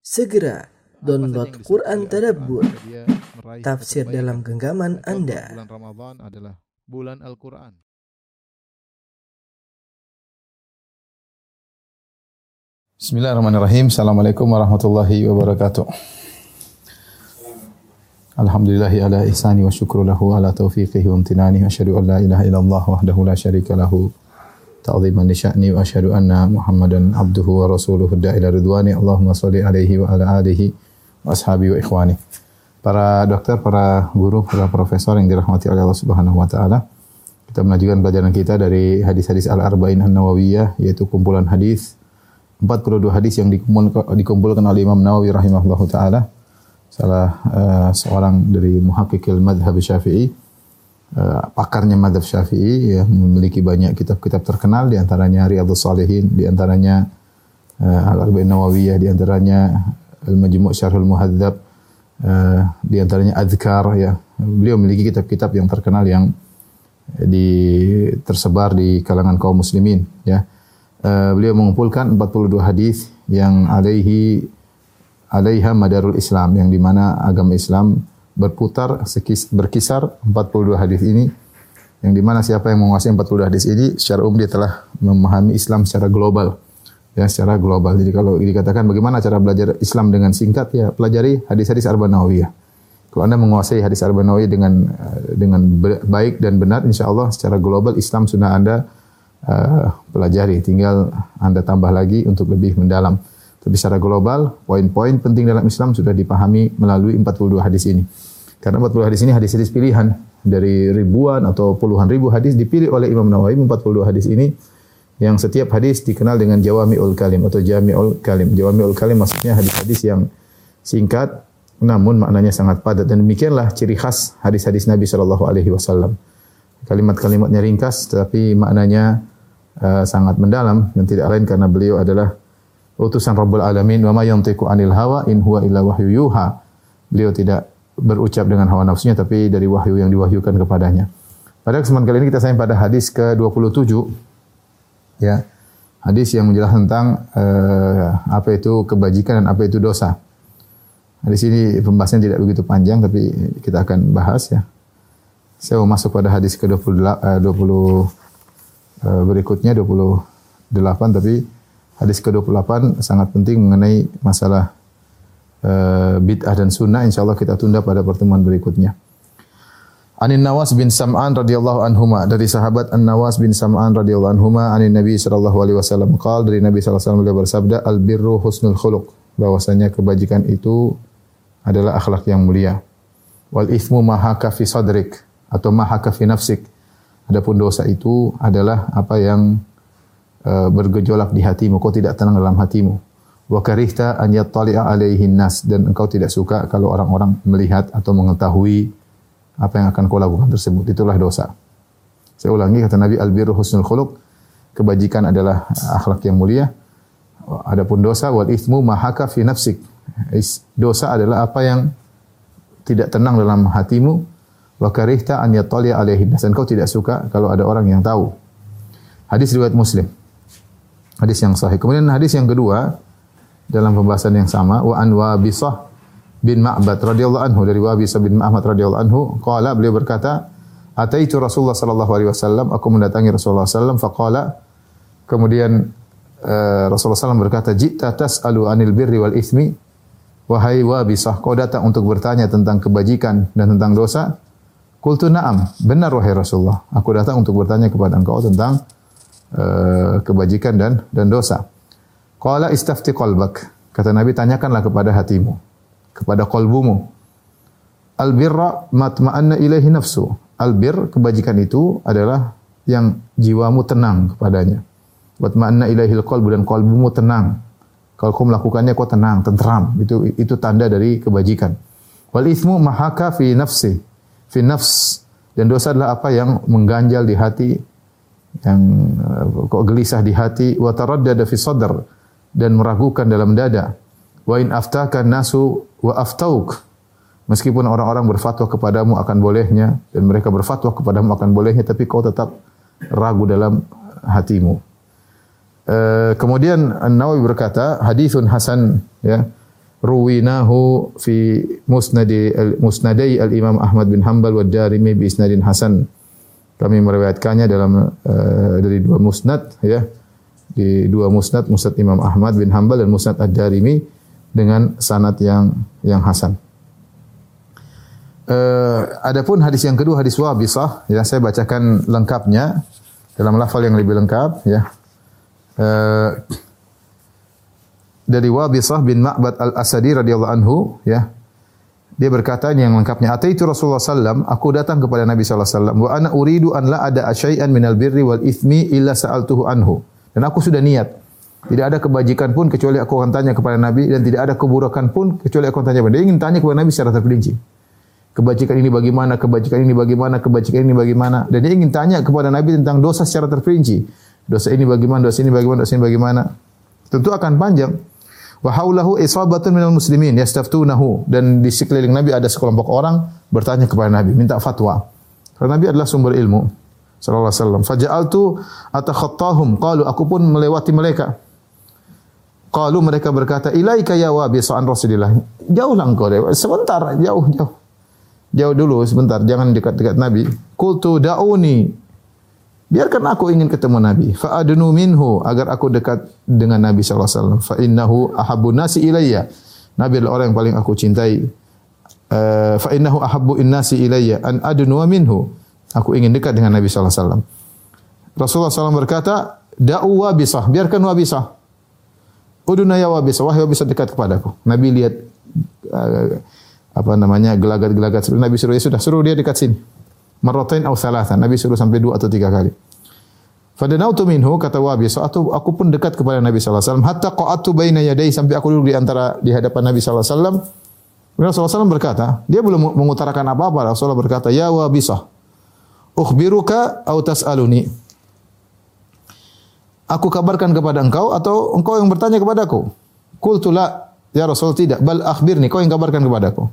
Segera download Quran Tadabbur, tafsir dalam genggaman Anda. Bulan Ramadan adalah bulan Al-Quran. Bismillahirrahmanirrahim. Assalamualaikum warahmatullahi wabarakatuh. Alhamdulillahi ala ihsani wa syukru lahu ala taufiqihi wa amtinani. Asyhadu an la ilaha illallah wahdahu la syarika lahu ta'ziman li sya'ni wa asyhadu anna Muhammadan abduhu wa rasuluhu da'ila ridwani. Allahumma shalli alaihi wa ala alihi wa ashabi wa ikhwani. Para dokter, para guru, para profesor yang dirahmati oleh Allah Subhanahu wa taala. Kita melanjutkan pelajaran kita dari hadis-hadis Al-Arba'in An-Nawawiyah yaitu kumpulan hadis 42 hadis yang dikumpulkan, oleh Imam Nawawi rahimahullahu taala salah uh, seorang dari muhakkikil madhab Syafi'i uh, pakarnya madhab Syafi'i ya, memiliki banyak kitab-kitab terkenal di antaranya Riyadhus Shalihin di antaranya uh, Al-Arba'in Nawawiyah di antaranya Al-Majmu' Syarhul Muhadzab uh, di antaranya Adzkar ya. Beliau memiliki kitab-kitab yang terkenal yang di tersebar di kalangan kaum muslimin ya. Uh, beliau mengumpulkan 42 hadis yang alaihi alaiha madarul Islam yang di mana agama Islam berputar sekis, berkisar 42 hadis ini yang di mana siapa yang menguasai 40 hadis ini secara umum dia telah memahami Islam secara global ya secara global. Jadi kalau dikatakan bagaimana cara belajar Islam dengan singkat ya pelajari hadis-hadis Arba'in Nawawiyah. Kalau Anda menguasai hadis Arba'in Nawawiyah dengan uh, dengan baik dan benar insya Allah secara global Islam sudah Anda uh, pelajari. Tinggal Anda tambah lagi untuk lebih mendalam. Tapi secara global, poin-poin penting dalam Islam sudah dipahami melalui 42 hadis ini. Karena 40 hadis ini hadis-hadis pilihan dari ribuan atau puluhan ribu hadis dipilih oleh Imam Nawawi 42 hadis ini yang setiap hadis dikenal dengan jawami'ul kalim atau jami'ul kalim. Jawami'ul kalim maksudnya hadis-hadis yang singkat namun maknanya sangat padat dan demikianlah ciri khas hadis-hadis Nabi Shallallahu alaihi wasallam. Kalimat-kalimatnya ringkas tetapi maknanya uh, sangat mendalam dan tidak lain karena beliau adalah utusan Rabbul Alamin wa ma yantiqu anil hawa in huwa illa wahyu yuha. Beliau tidak berucap dengan hawa nafsunya tapi dari wahyu yang diwahyukan kepadanya. Pada kesempatan kali ini kita sampai pada hadis ke-27 ya. Hadis yang menjelaskan tentang uh, apa itu kebajikan dan apa itu dosa. Hadis ini pembahasannya tidak begitu panjang tapi kita akan bahas ya. Saya mau masuk pada hadis ke-20 uh, 20 uh, berikutnya 28 tapi hadis ke-28 sangat penting mengenai masalah bid'ah dan sunnah insyaallah kita tunda pada pertemuan berikutnya. Anin Nawas bin Sam'an radhiyallahu anhuma dari sahabat An Nawas bin Sam'an radhiyallahu anhuma anin Nabi sallallahu alaihi wasallam qala dari Nabi sallallahu alaihi wasallam beliau bersabda al birru husnul khuluq bahwasanya kebajikan itu adalah akhlak yang mulia. Wal ithmu mahaka fi sadrik atau mahaka fi nafsik. Adapun dosa itu adalah apa yang uh, bergejolak di hatimu, kau tidak tenang dalam hatimu. Wa karihta an yattali'a alaihi nas dan engkau tidak suka kalau orang-orang melihat atau mengetahui apa yang akan kau lakukan tersebut. Itulah dosa. Saya ulangi kata Nabi albirru husnul khuluq. Kebajikan adalah akhlak yang mulia. Adapun dosa wal ithmu mahaka fi nafsik. Dosa adalah apa yang tidak tenang dalam hatimu wa karihta an yattali alaihi dan kau tidak suka kalau ada orang yang tahu. Hadis riwayat Muslim. Hadis yang sahih. Kemudian hadis yang kedua dalam pembahasan yang sama wa an Wabisah bin Ma'bad radhiyallahu anhu dari Wabisah bin Ma'bad radhiyallahu anhu qala beliau berkata ataitu Rasulullah sallallahu alaihi wasallam aku mendatangi Rasulullah sallam faqala kemudian uh, Rasulullah sallam berkata jita tas'alu anil birri wal ithmi wahai Wabisah kau datang untuk bertanya tentang kebajikan dan tentang dosa Kultu na'am, benar wahai Rasulullah. Aku datang untuk bertanya kepada engkau tentang uh, kebajikan dan dan dosa. Qala istafti qalbak. Kata Nabi, tanyakanlah kepada hatimu, kepada kolbumu. Albirra matma'anna ilaihi nafsu. Albir, kebajikan itu adalah yang jiwamu tenang kepadanya. Matma'anna ilaihi qalbu dan kolbumu tenang. Kalau kau melakukannya kau tenang, tentram. Itu itu tanda dari kebajikan. Wal ithmu mahaka fi nafsi fi nafs dan dosa adalah apa yang mengganjal di hati yang kok gelisah di hati wa taraddada fi dan meragukan dalam dada wa in aftaka nasu wa aftauk meskipun orang-orang berfatwa kepadamu akan bolehnya dan mereka berfatwa kepadamu akan bolehnya tapi kau tetap ragu dalam hatimu Uh, kemudian An-Nawawi berkata hadithun hasan ya ruwinahu fi musnadi musnadai al-Imam Ahmad bin Hanbal wa Darimi bi isnadin hasan. Kami meriwayatkannya dalam uh, dari dua musnad ya. Di dua musnad, musnad Imam Ahmad bin Hanbal dan musnad Ad-Darimi dengan sanad yang yang hasan. Uh, adapun hadis yang kedua hadis Wabisah ya saya bacakan lengkapnya dalam lafal yang lebih lengkap ya. Uh, dari Wabisah bin Ma'bad al-Asadi radhiyallahu anhu ya. Dia berkata yang lengkapnya, "Ataitu Rasulullah sallam, aku datang kepada Nabi sallallahu alaihi wasallam, wa ana uridu an la ada asyai'an minal birri wal ithmi illa sa'altuhu anhu." Dan aku sudah niat tidak ada kebajikan pun kecuali aku akan tanya kepada Nabi dan tidak ada keburukan pun kecuali aku akan tanya kepada Dia ingin tanya kepada Nabi secara terperinci. Kebajikan ini bagaimana, kebajikan ini bagaimana, kebajikan ini bagaimana. Dan dia ingin tanya kepada Nabi tentang dosa secara terperinci. Dosa ini bagaimana, dosa ini bagaimana, dosa ini bagaimana. Tentu akan panjang. Wa haulahu isabatun minal muslimin yastaftunahu dan di sekeliling Nabi ada sekelompok orang bertanya kepada Nabi minta fatwa. Karena Nabi adalah sumber ilmu sallallahu alaihi wasallam. Faja'altu atakhattahum qalu aku pun melewati mereka. Qalu mereka berkata ilaika ya wabisa an Rasulillah. Jauhlah engkau. Sebentar, jauh jauh. Jauh dulu sebentar, jangan dekat-dekat Nabi. Qultu da'uni Biarkan aku ingin ketemu Nabi. Fa'adnu minhu agar aku dekat dengan Nabi sallallahu alaihi wasallam. Fa innahu ahabbun nasi ilayya. Nabi adalah orang yang paling aku cintai. Uh, fa innahu ahabbu innasi ilayya an adnu minhu. Aku ingin dekat dengan Nabi sallallahu alaihi wasallam. Rasulullah SAW berkata, "Da'u wabisah, biarkan wabisah." Uduna ya wabisah, wahai wabisah dekat kepadaku. Nabi lihat uh, apa namanya gelagat-gelagat Nabi suruh ya sudah suruh dia dekat sini. Marratain atau salatan. Nabi suruh sampai dua atau tiga kali. Fadanautu minhu kata Wabi, so aku, pun dekat kepada Nabi sallallahu alaihi wasallam hatta qa'atu baina yadayhi sampai aku duduk di antara di hadapan Nabi sallallahu alaihi wasallam. Rasulullah SAW berkata, dia belum mengutarakan apa-apa. Rasulullah berkata, "Ya Wabisah, ukhbiruka au tas'aluni?" Aku kabarkan kepada engkau atau engkau yang bertanya kepadaku? Qultu la, ya Rasul tidak, bal akhbirni, kau yang kabarkan kepadaku.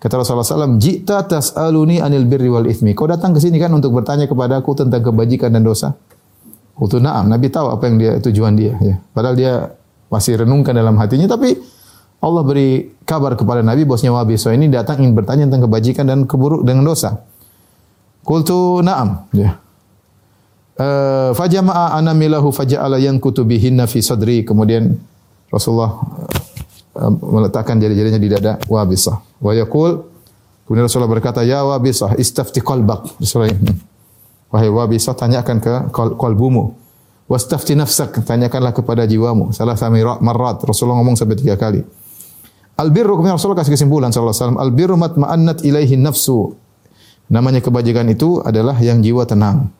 Kata Rasulullah SAW, Jita tas'aluni anil birri wal ithmi. Kau datang ke sini kan untuk bertanya kepada aku tentang kebajikan dan dosa. Kultu na'am. Nabi tahu apa yang dia tujuan dia. Ya. Padahal dia masih renungkan dalam hatinya. Tapi Allah beri kabar kepada Nabi Wabi. So ini datang ingin bertanya tentang kebajikan dan keburuk dengan dosa. Kultu na'am. Ya. Uh, fajama'a anamilahu faja'ala yankutubihinna fi sadri. Kemudian Rasulullah meletakkan jari-jarinya di dada Wabisah. Wa yaqul kemudian Rasulullah berkata, "Ya Wabisah, istafti qalbak." Rasulullah, wahai Wabisah, tanyakan ke kalbumu. Wastafti nafsak, tanyakanlah kepada jiwamu. Salah sami marrat. Rasulullah ngomong sampai tiga kali. Albirru kemudian Rasulullah kasih kesimpulan sallallahu alaihi wasallam, albirru matma'annat ilaihi nafsu. Namanya kebajikan itu adalah yang jiwa tenang.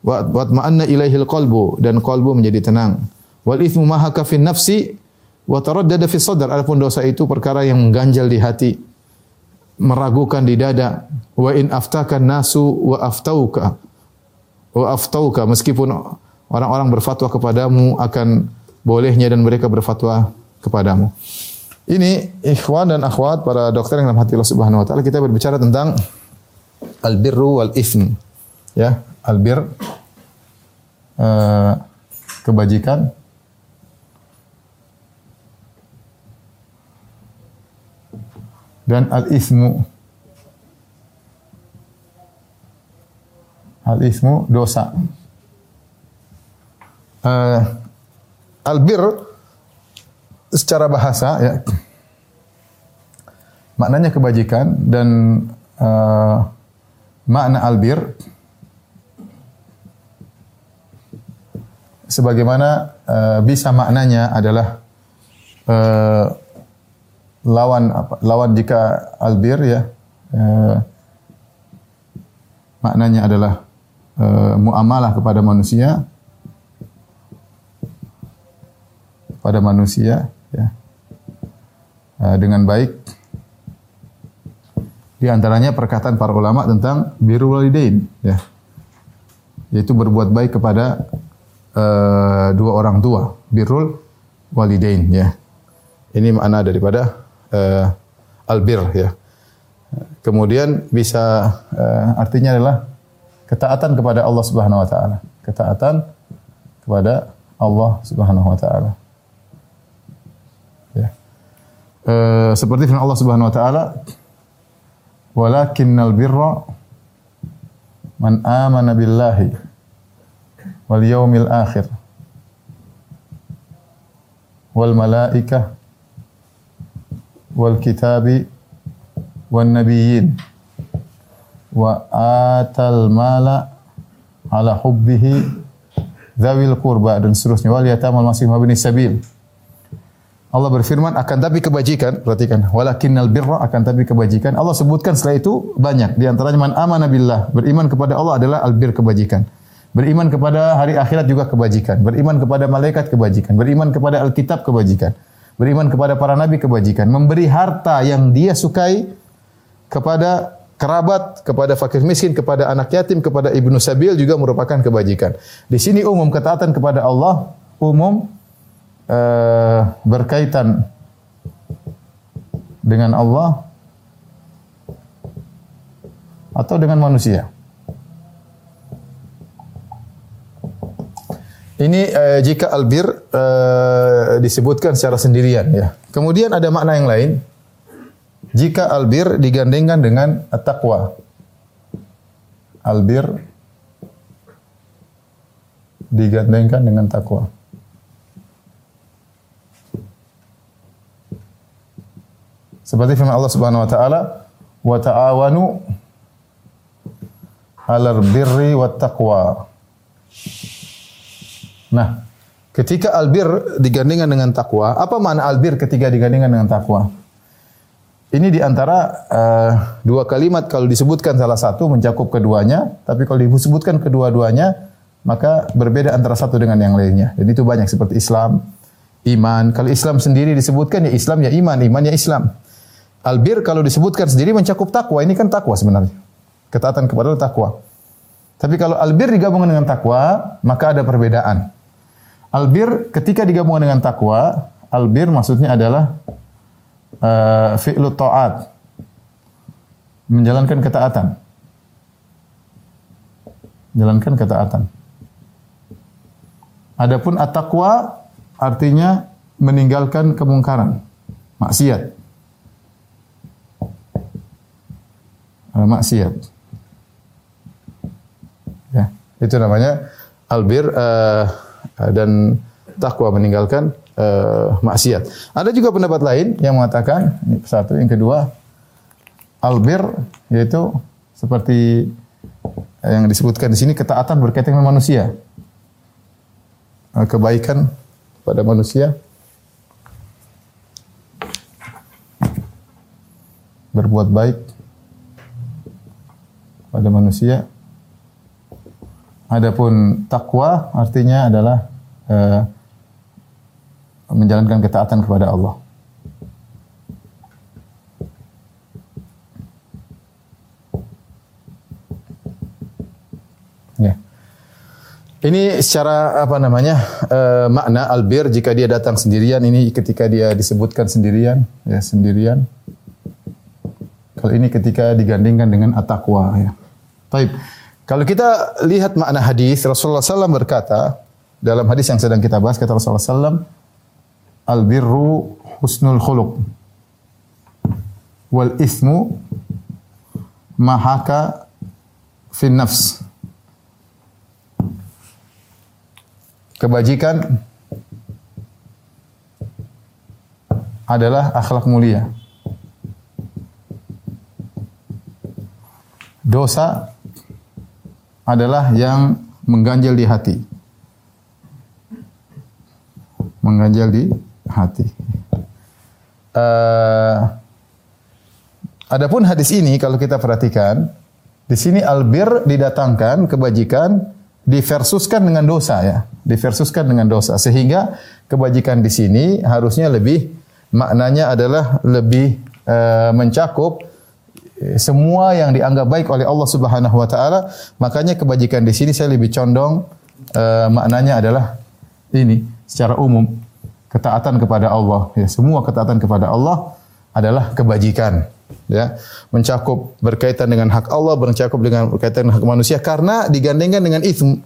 Wa ma'anna ilaihi qalbu dan qalbu menjadi tenang. Wal ithmu ma hakafin nafsi Wa taraddada fi sadr. Adapun dosa itu perkara yang mengganjal di hati, meragukan di dada. Wa in aftakan nasu wa aftauka. Wa aftauka meskipun orang-orang berfatwa kepadamu akan bolehnya dan mereka berfatwa kepadamu. Ini ikhwan dan akhwat para dokter yang dalam hati Allah Subhanahu wa taala kita berbicara tentang albirru wal. Ya, albir uh, kebajikan dan al-ismu al-ismu dosa. Uh, secara bahasa ya maknanya kebajikan dan uh, makna albir sebagaimana uh, bisa maknanya adalah uh, lawan apa? Lawan jika albir ya eh, maknanya adalah eh, muamalah kepada manusia pada manusia ya eh, dengan baik di antaranya perkataan para ulama tentang birrul walidain ya yaitu berbuat baik kepada uh, dua orang tua birrul walidain ya ini makna daripada uh, albir ya. Kemudian bisa uh, artinya adalah ketaatan kepada Allah Subhanahu wa taala. Ketaatan kepada Allah Subhanahu wa taala. Ya. eh, seperti firman Allah Subhanahu wa taala walakinnal birra man amana billahi wal yaumil akhir wal malaikah wal kitabi wan nabiyyin wa atal mala ala hubbihi dzawil qurba dan seterusnya. Wal yatamal masih mabni sabil Allah berfirman akan tapi kebajikan perhatikan walakinnal birra akan tapi kebajikan. Allah sebutkan setelah itu banyak. Di antaranya man amana billah beriman kepada Allah adalah albir kebajikan. Beriman kepada hari akhirat juga kebajikan. Beriman kepada malaikat kebajikan. Beriman kepada alkitab kebajikan. Beriman kepada para nabi kebajikan. Memberi harta yang dia sukai kepada kerabat, kepada fakir miskin, kepada anak yatim, kepada ibnu sabil juga merupakan kebajikan. Di sini umum ketaatan kepada Allah umum eh, berkaitan dengan Allah atau dengan manusia. Ini eh, jika albir eh, disebutkan secara sendirian ya. Kemudian ada makna yang lain. Jika albir digandengkan dengan at-taqwa. Albir digandengkan dengan takwa. Seperti firman Allah Subhanahu wa taala, "Wa ta'awanu 'alal birri wat taqwa." Nah, ketika albir digandingkan dengan takwa, apa makna albir ketika digandingkan dengan takwa? Ini di antara uh, dua kalimat kalau disebutkan salah satu mencakup keduanya, tapi kalau disebutkan kedua-duanya maka berbeda antara satu dengan yang lainnya. Jadi itu banyak seperti Islam, iman. Kalau Islam sendiri disebutkan ya Islam ya iman, iman ya Islam. Albir kalau disebutkan sendiri mencakup takwa. Ini kan takwa sebenarnya. Ketaatan kepada Allah takwa. Tapi kalau albir digabungkan dengan takwa, maka ada perbedaan. Albir ketika digabungkan dengan takwa, albir maksudnya adalah uh, fi'lu ta'at. Menjalankan ketaatan. Menjalankan ketaatan. Adapun at-taqwa artinya meninggalkan kemungkaran, maksiat. Maksiat. Ya, itu namanya albir uh, dan takwa meninggalkan uh, maksiat. Ada juga pendapat lain yang mengatakan ini satu, yang kedua albir yaitu seperti yang disebutkan di sini ketaatan berkaitan dengan manusia. Uh, kebaikan pada manusia berbuat baik pada manusia. Adapun takwa artinya adalah uh, menjalankan ketaatan kepada Allah. Ya. Ini secara apa namanya uh, makna albir jika dia datang sendirian ini ketika dia disebutkan sendirian ya sendirian. Kalau ini ketika digandingkan dengan at-taqwa ya. Baik. Kalau kita lihat makna hadis Rasulullah SAW berkata dalam hadis yang sedang kita bahas kata Rasulullah SAW al birru husnul khuluq wal ismu mahaka fin nafs kebajikan adalah akhlak mulia dosa adalah yang mengganjal di hati. Mengganjal di hati. Uh, adapun hadis ini kalau kita perhatikan, di sini albir didatangkan kebajikan diversuskan dengan dosa ya, diversuskan dengan dosa. Sehingga kebajikan di sini harusnya lebih maknanya adalah lebih uh, mencakup semua yang dianggap baik oleh Allah Subhanahu wa taala, makanya kebajikan di sini saya lebih condong uh, maknanya adalah ini secara umum ketaatan kepada Allah. Ya semua ketaatan kepada Allah adalah kebajikan ya. Mencakup berkaitan dengan hak Allah mencakup dengan berkaitan dengan hak manusia karena digandengkan dengan ism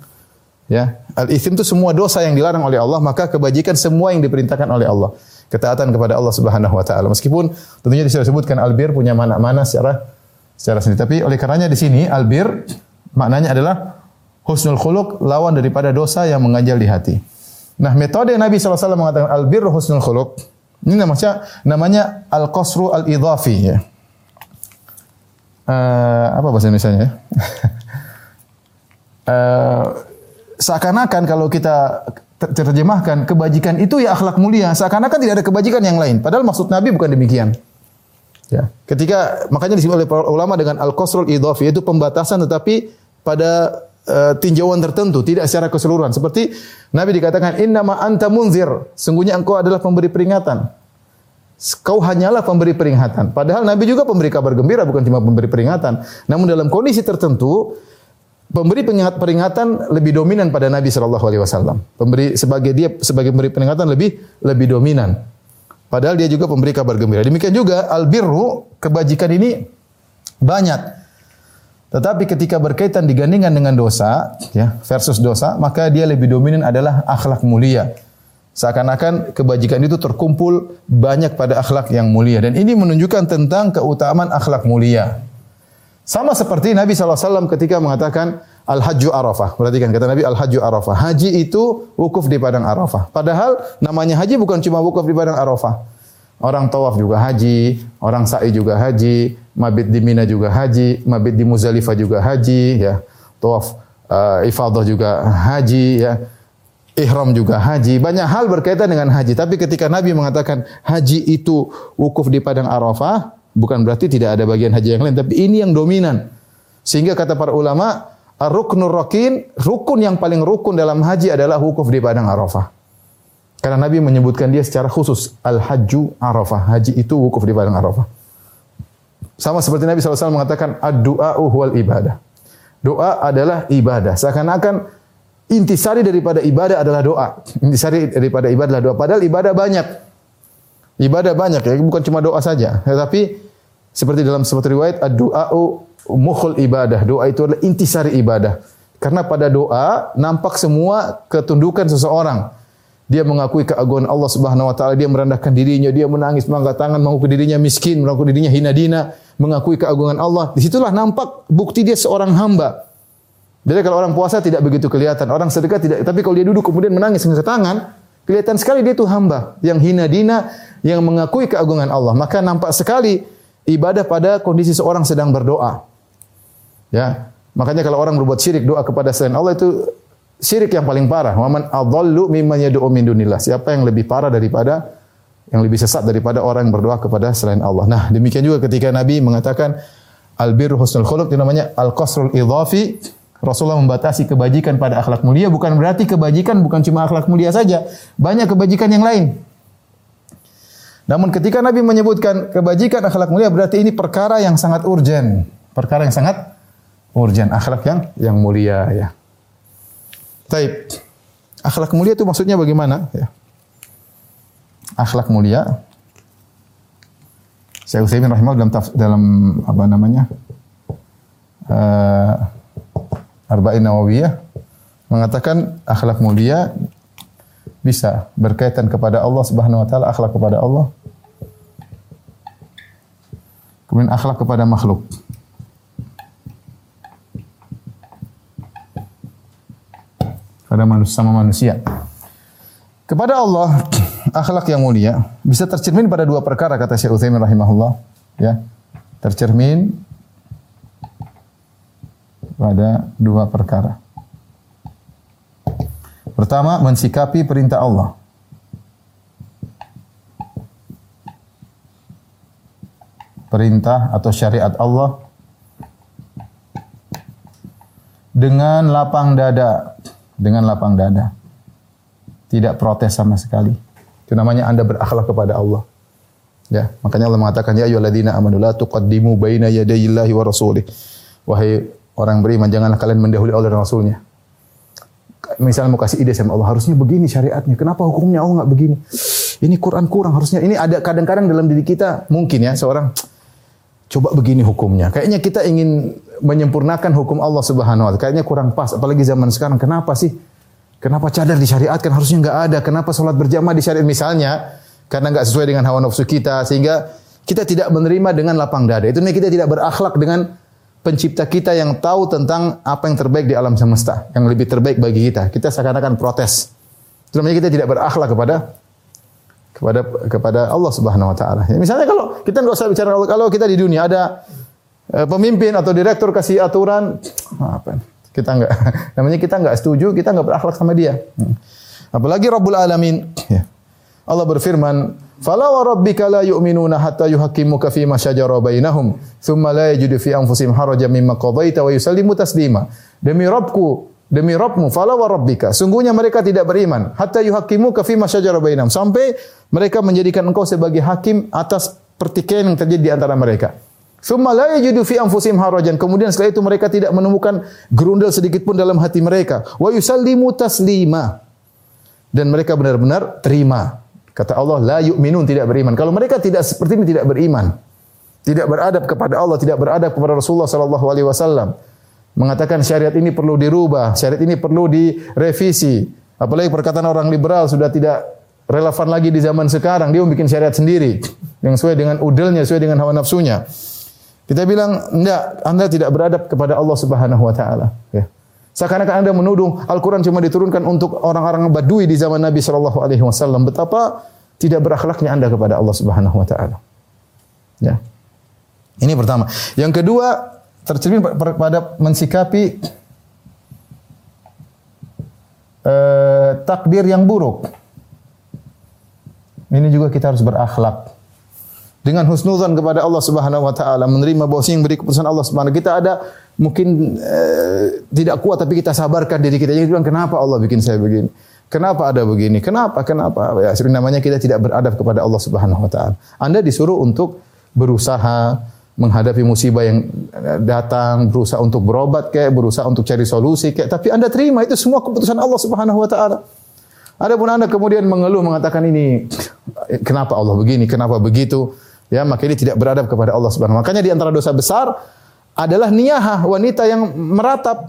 ya. Al ism itu semua dosa yang dilarang oleh Allah maka kebajikan semua yang diperintahkan oleh Allah ketaatan kepada Allah Subhanahu wa taala. Meskipun tentunya disebutkan albir punya mana-mana secara secara sendiri. Tapi oleh karenanya di sini albir maknanya adalah husnul khuluq lawan daripada dosa yang mengganjal di hati. Nah, metode Nabi SAW mengatakan albir husnul khuluq ini namanya namanya al-qasru al-idhafi ya. Uh, apa bahasa Indonesia ya? uh, seakan-akan kalau kita terjemahkan kebajikan itu ya akhlak mulia, seakan-akan tidak ada kebajikan yang lain. Padahal maksud Nabi bukan demikian. Ya. Ketika makanya disebut oleh para ulama dengan al-qasrul idhafi yaitu pembatasan tetapi pada uh, tinjauan tertentu, tidak secara keseluruhan. Seperti Nabi dikatakan inna ma anta munzir, sungguhnya engkau adalah pemberi peringatan. Kau hanyalah pemberi peringatan. Padahal Nabi juga pemberi kabar gembira bukan cuma pemberi peringatan. Namun dalam kondisi tertentu pemberi peringatan lebih dominan pada Nabi Shallallahu Alaihi Wasallam. Pemberi sebagai dia sebagai pemberi peringatan lebih lebih dominan. Padahal dia juga pemberi kabar gembira. Demikian juga albirru kebajikan ini banyak. Tetapi ketika berkaitan digandingkan dengan dosa, ya versus dosa, maka dia lebih dominan adalah akhlak mulia. Seakan-akan kebajikan itu terkumpul banyak pada akhlak yang mulia. Dan ini menunjukkan tentang keutamaan akhlak mulia. Sama seperti Nabi SAW ketika mengatakan Al-Hajju Arafah. Perhatikan kata Nabi Al-Hajju Arafah. Haji itu wukuf di padang Arafah. Padahal namanya haji bukan cuma wukuf di padang Arafah. Orang tawaf juga haji, orang sa'i juga haji, mabit di Mina juga haji, mabit di Muzalifah juga haji, ya. Tawaf uh, ifadah juga haji, ya ihram juga haji, banyak hal berkaitan dengan haji. Tapi ketika Nabi mengatakan haji itu wukuf di padang Arafah, bukan berarti tidak ada bagian haji yang lain, tapi ini yang dominan. Sehingga kata para ulama, ruknur rokin, rukun yang paling rukun dalam haji adalah wukuf di padang Arafah. Karena Nabi menyebutkan dia secara khusus, al-hajju Arafah. Haji itu wukuf di padang Arafah. Sama seperti Nabi SAW mengatakan, ad-du'a'u huwal ibadah. Doa adalah ibadah. Seakan-akan intisari daripada ibadah adalah doa. Intisari daripada ibadah adalah doa. Padahal ibadah banyak. Ibadah banyak ya, bukan cuma doa saja. Tetapi seperti dalam sebuah riwayat, ad-du'a'u mukhul ibadah. Doa itu adalah intisari ibadah. Karena pada doa nampak semua ketundukan seseorang. Dia mengakui keagungan Allah Subhanahu wa taala, dia merendahkan dirinya, dia menangis mengangkat tangan mengakui dirinya miskin, mengakui dirinya hina dina, mengakui keagungan Allah. Di situlah nampak bukti dia seorang hamba. Jadi kalau orang puasa tidak begitu kelihatan, orang sedekah tidak, tapi kalau dia duduk kemudian menangis dengan tangan, kelihatan sekali dia itu hamba yang hina dina, yang mengakui keagungan Allah. Maka nampak sekali ibadah pada kondisi seorang sedang berdoa. Ya, makanya kalau orang berbuat syirik doa kepada selain Allah itu syirik yang paling parah. Waman adallu mimman yad'u min dunillah. Siapa yang lebih parah daripada yang lebih sesat daripada orang yang berdoa kepada selain Allah. Nah, demikian juga ketika Nabi mengatakan albirru husnul khuluq itu namanya al-qasrul idhafi Rasulullah membatasi kebajikan pada akhlak mulia bukan berarti kebajikan bukan cuma akhlak mulia saja, banyak kebajikan yang lain. Namun ketika Nabi menyebutkan kebajikan akhlak mulia berarti ini perkara yang sangat urgen, perkara yang sangat urgen, akhlak yang yang mulia ya. Taib. Akhlak mulia itu maksudnya bagaimana ya? Akhlak mulia Syekh Utsaimin rahimahullah dalam dalam apa namanya? Uh, Arba'in Nawawiyah mengatakan akhlak mulia bisa berkaitan kepada Allah Subhanahu wa taala, akhlak kepada Allah. Kemudian akhlak kepada makhluk. Pada manusia sama manusia. Kepada Allah, akhlak yang mulia bisa tercermin pada dua perkara kata Syekh Utsaimin rahimahullah, ya. Tercermin pada dua perkara. Pertama, mensikapi perintah Allah. Perintah atau syariat Allah dengan lapang dada, dengan lapang dada. Tidak protes sama sekali. Itu namanya Anda berakhlak kepada Allah. Ya, makanya Allah mengatakan ya ayyuhalladzina amanu la tuqaddimu baina yadayillahi wa rasulih. Wahai Orang beriman janganlah kalian mendahului Allah dan Rasulnya. Misalnya mau kasih ide sama Allah, harusnya begini syariatnya. Kenapa hukumnya Allah nggak begini? Ini Quran kurang harusnya. Ini ada kadang-kadang dalam diri kita mungkin ya seorang coba begini hukumnya. Kayaknya kita ingin menyempurnakan hukum Allah Subhanahu wa taala. Kayaknya kurang pas apalagi zaman sekarang. Kenapa sih? Kenapa cadar disyariatkan harusnya nggak ada? Kenapa sholat berjamaah disyariat misalnya? karena nggak sesuai dengan hawa nafsu kita sehingga kita tidak menerima dengan lapang dada. Itu kita tidak berakhlak dengan pencipta kita yang tahu tentang apa yang terbaik di alam semesta, yang lebih terbaik bagi kita. Kita seakan-akan protes. Itu namanya kita tidak berakhlak kepada kepada kepada Allah Subhanahu wa taala. Ya, misalnya kalau kita nggak usah bicara kalau kita di dunia ada eh, pemimpin atau direktur kasih aturan apa? Kita nggak namanya kita nggak setuju, kita nggak berakhlak sama dia. Hmm. Apalagi Rabbul Alamin. Ya. Allah berfirman, "Fala wa rabbika la yu'minuna hatta yuhaqqimuka fi ma shajara bainahum, thumma la yajidu fi anfusihim harajan mimma qadaita wa yusallimu taslima." Demi Rabbku, demi Rabbmu, fala wa rabbika. Sungguhnya mereka tidak beriman hatta yuhaqqimuka fi ma shajara bainahum, sampai mereka menjadikan engkau sebagai hakim atas pertikaian yang terjadi di antara mereka. Thumma la yajidu fi anfusihim harajan. Kemudian setelah itu mereka tidak menemukan gerundel sedikit pun dalam hati mereka. Wa yusallimu taslima. Dan mereka benar-benar terima. Kata Allah, la yu'minun tidak beriman. Kalau mereka tidak seperti ini tidak beriman. Tidak beradab kepada Allah, tidak beradab kepada Rasulullah sallallahu alaihi wasallam. Mengatakan syariat ini perlu dirubah, syariat ini perlu direvisi. Apalagi perkataan orang liberal sudah tidak relevan lagi di zaman sekarang. Dia membuat syariat sendiri yang sesuai dengan udelnya, sesuai dengan hawa nafsunya. Kita bilang, enggak, Anda tidak beradab kepada Allah Subhanahu wa taala, ya. Seakan-akan Anda menuduh Al-Quran cuma diturunkan untuk orang-orang Badui di zaman Nabi Shallallahu Alaihi Wasallam. Betapa tidak berakhlaknya Anda kepada Allah Subhanahu Wa Taala. Ya. Ini pertama. Yang kedua tercermin pada mensikapi eh, takdir yang buruk. Ini juga kita harus berakhlak dengan husnuzan kepada Allah Subhanahu wa taala, menerima bahwa yang beri keputusan Allah Subhanahu kita ada mungkin eh, tidak kuat tapi kita sabarkan diri kita. Jadi bilang kenapa Allah bikin saya begini? Kenapa ada begini? Kenapa? Kenapa? Ya, sebenarnya namanya kita tidak beradab kepada Allah Subhanahu wa taala. Anda disuruh untuk berusaha menghadapi musibah yang datang, berusaha untuk berobat kayak, berusaha untuk cari solusi kayak, tapi Anda terima itu semua keputusan Allah Subhanahu wa taala. Adapun Anda kemudian mengeluh mengatakan ini kenapa Allah begini, kenapa begitu? Ya, maka ini tidak beradab kepada Allah Subhanahu Makanya di antara dosa besar adalah niyahah, wanita yang meratap.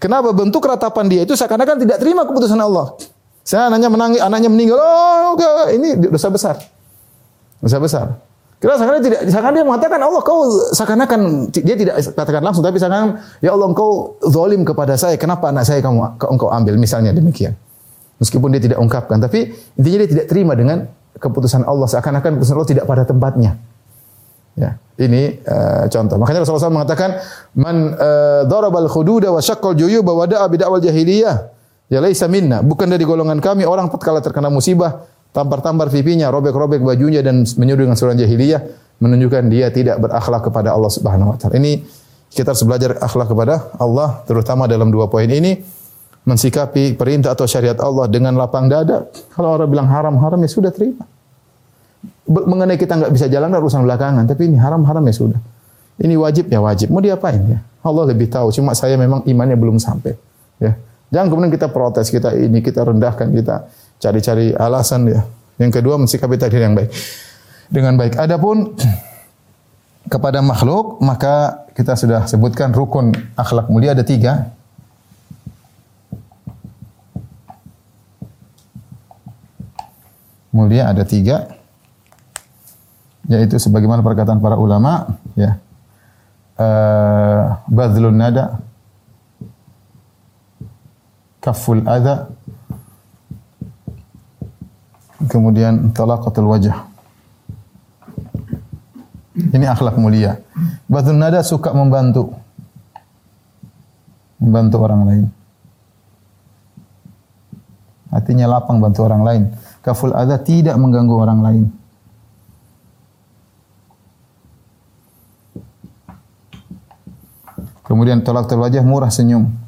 Kenapa bentuk ratapan dia itu seakan-akan tidak terima keputusan Allah. Saya anaknya menangis, anaknya meninggal. Oh, ini dosa besar. Dosa besar. Kira seakan tidak, seakan dia mengatakan Allah kau seakan-akan dia tidak katakan langsung, tapi seakan ya Allah engkau zalim kepada saya. Kenapa anak saya kamu engkau ambil? Misalnya demikian. Meskipun dia tidak ungkapkan, tapi intinya dia tidak terima dengan keputusan Allah seakan-akan keputusan Allah tidak pada tempatnya. Ya, ini uh, contoh. Makanya Rasulullah SAW mengatakan man uh, darabal khududa wa syaqqal juyuba wa da'a bid'awal jahiliyah ya laisa minna. Bukan dari golongan kami orang tatkala terkena musibah tampar-tampar pipinya, robek-robek bajunya dan menyuruh dengan surat jahiliyah menunjukkan dia tidak berakhlak kepada Allah Subhanahu wa taala. Ini kita harus belajar akhlak kepada Allah terutama dalam dua poin ini mensikapi perintah atau syariat Allah dengan lapang dada. Kalau orang bilang haram-haram ya sudah terima. Mengenai kita nggak bisa jalan urusan belakangan, tapi ini haram-haram ya sudah. Ini wajib ya wajib. Mau diapain ya? Allah lebih tahu. Cuma saya memang imannya belum sampai. Ya. Jangan kemudian kita protes, kita ini, kita rendahkan, kita cari-cari alasan ya. Yang kedua mensikapi takdir yang baik. Dengan baik. Adapun kepada makhluk, maka kita sudah sebutkan rukun akhlak mulia ada tiga. mulia ada tiga yaitu sebagaimana perkataan para ulama ya uh, badlun nada kaful adha kemudian talaqatul wajah. Ini akhlak mulia. Badlun nada suka membantu. Membantu orang lain. Hatinya lapang bantu orang lain. Kaful adha tidak mengganggu orang lain. Kemudian tolak wajah murah senyum.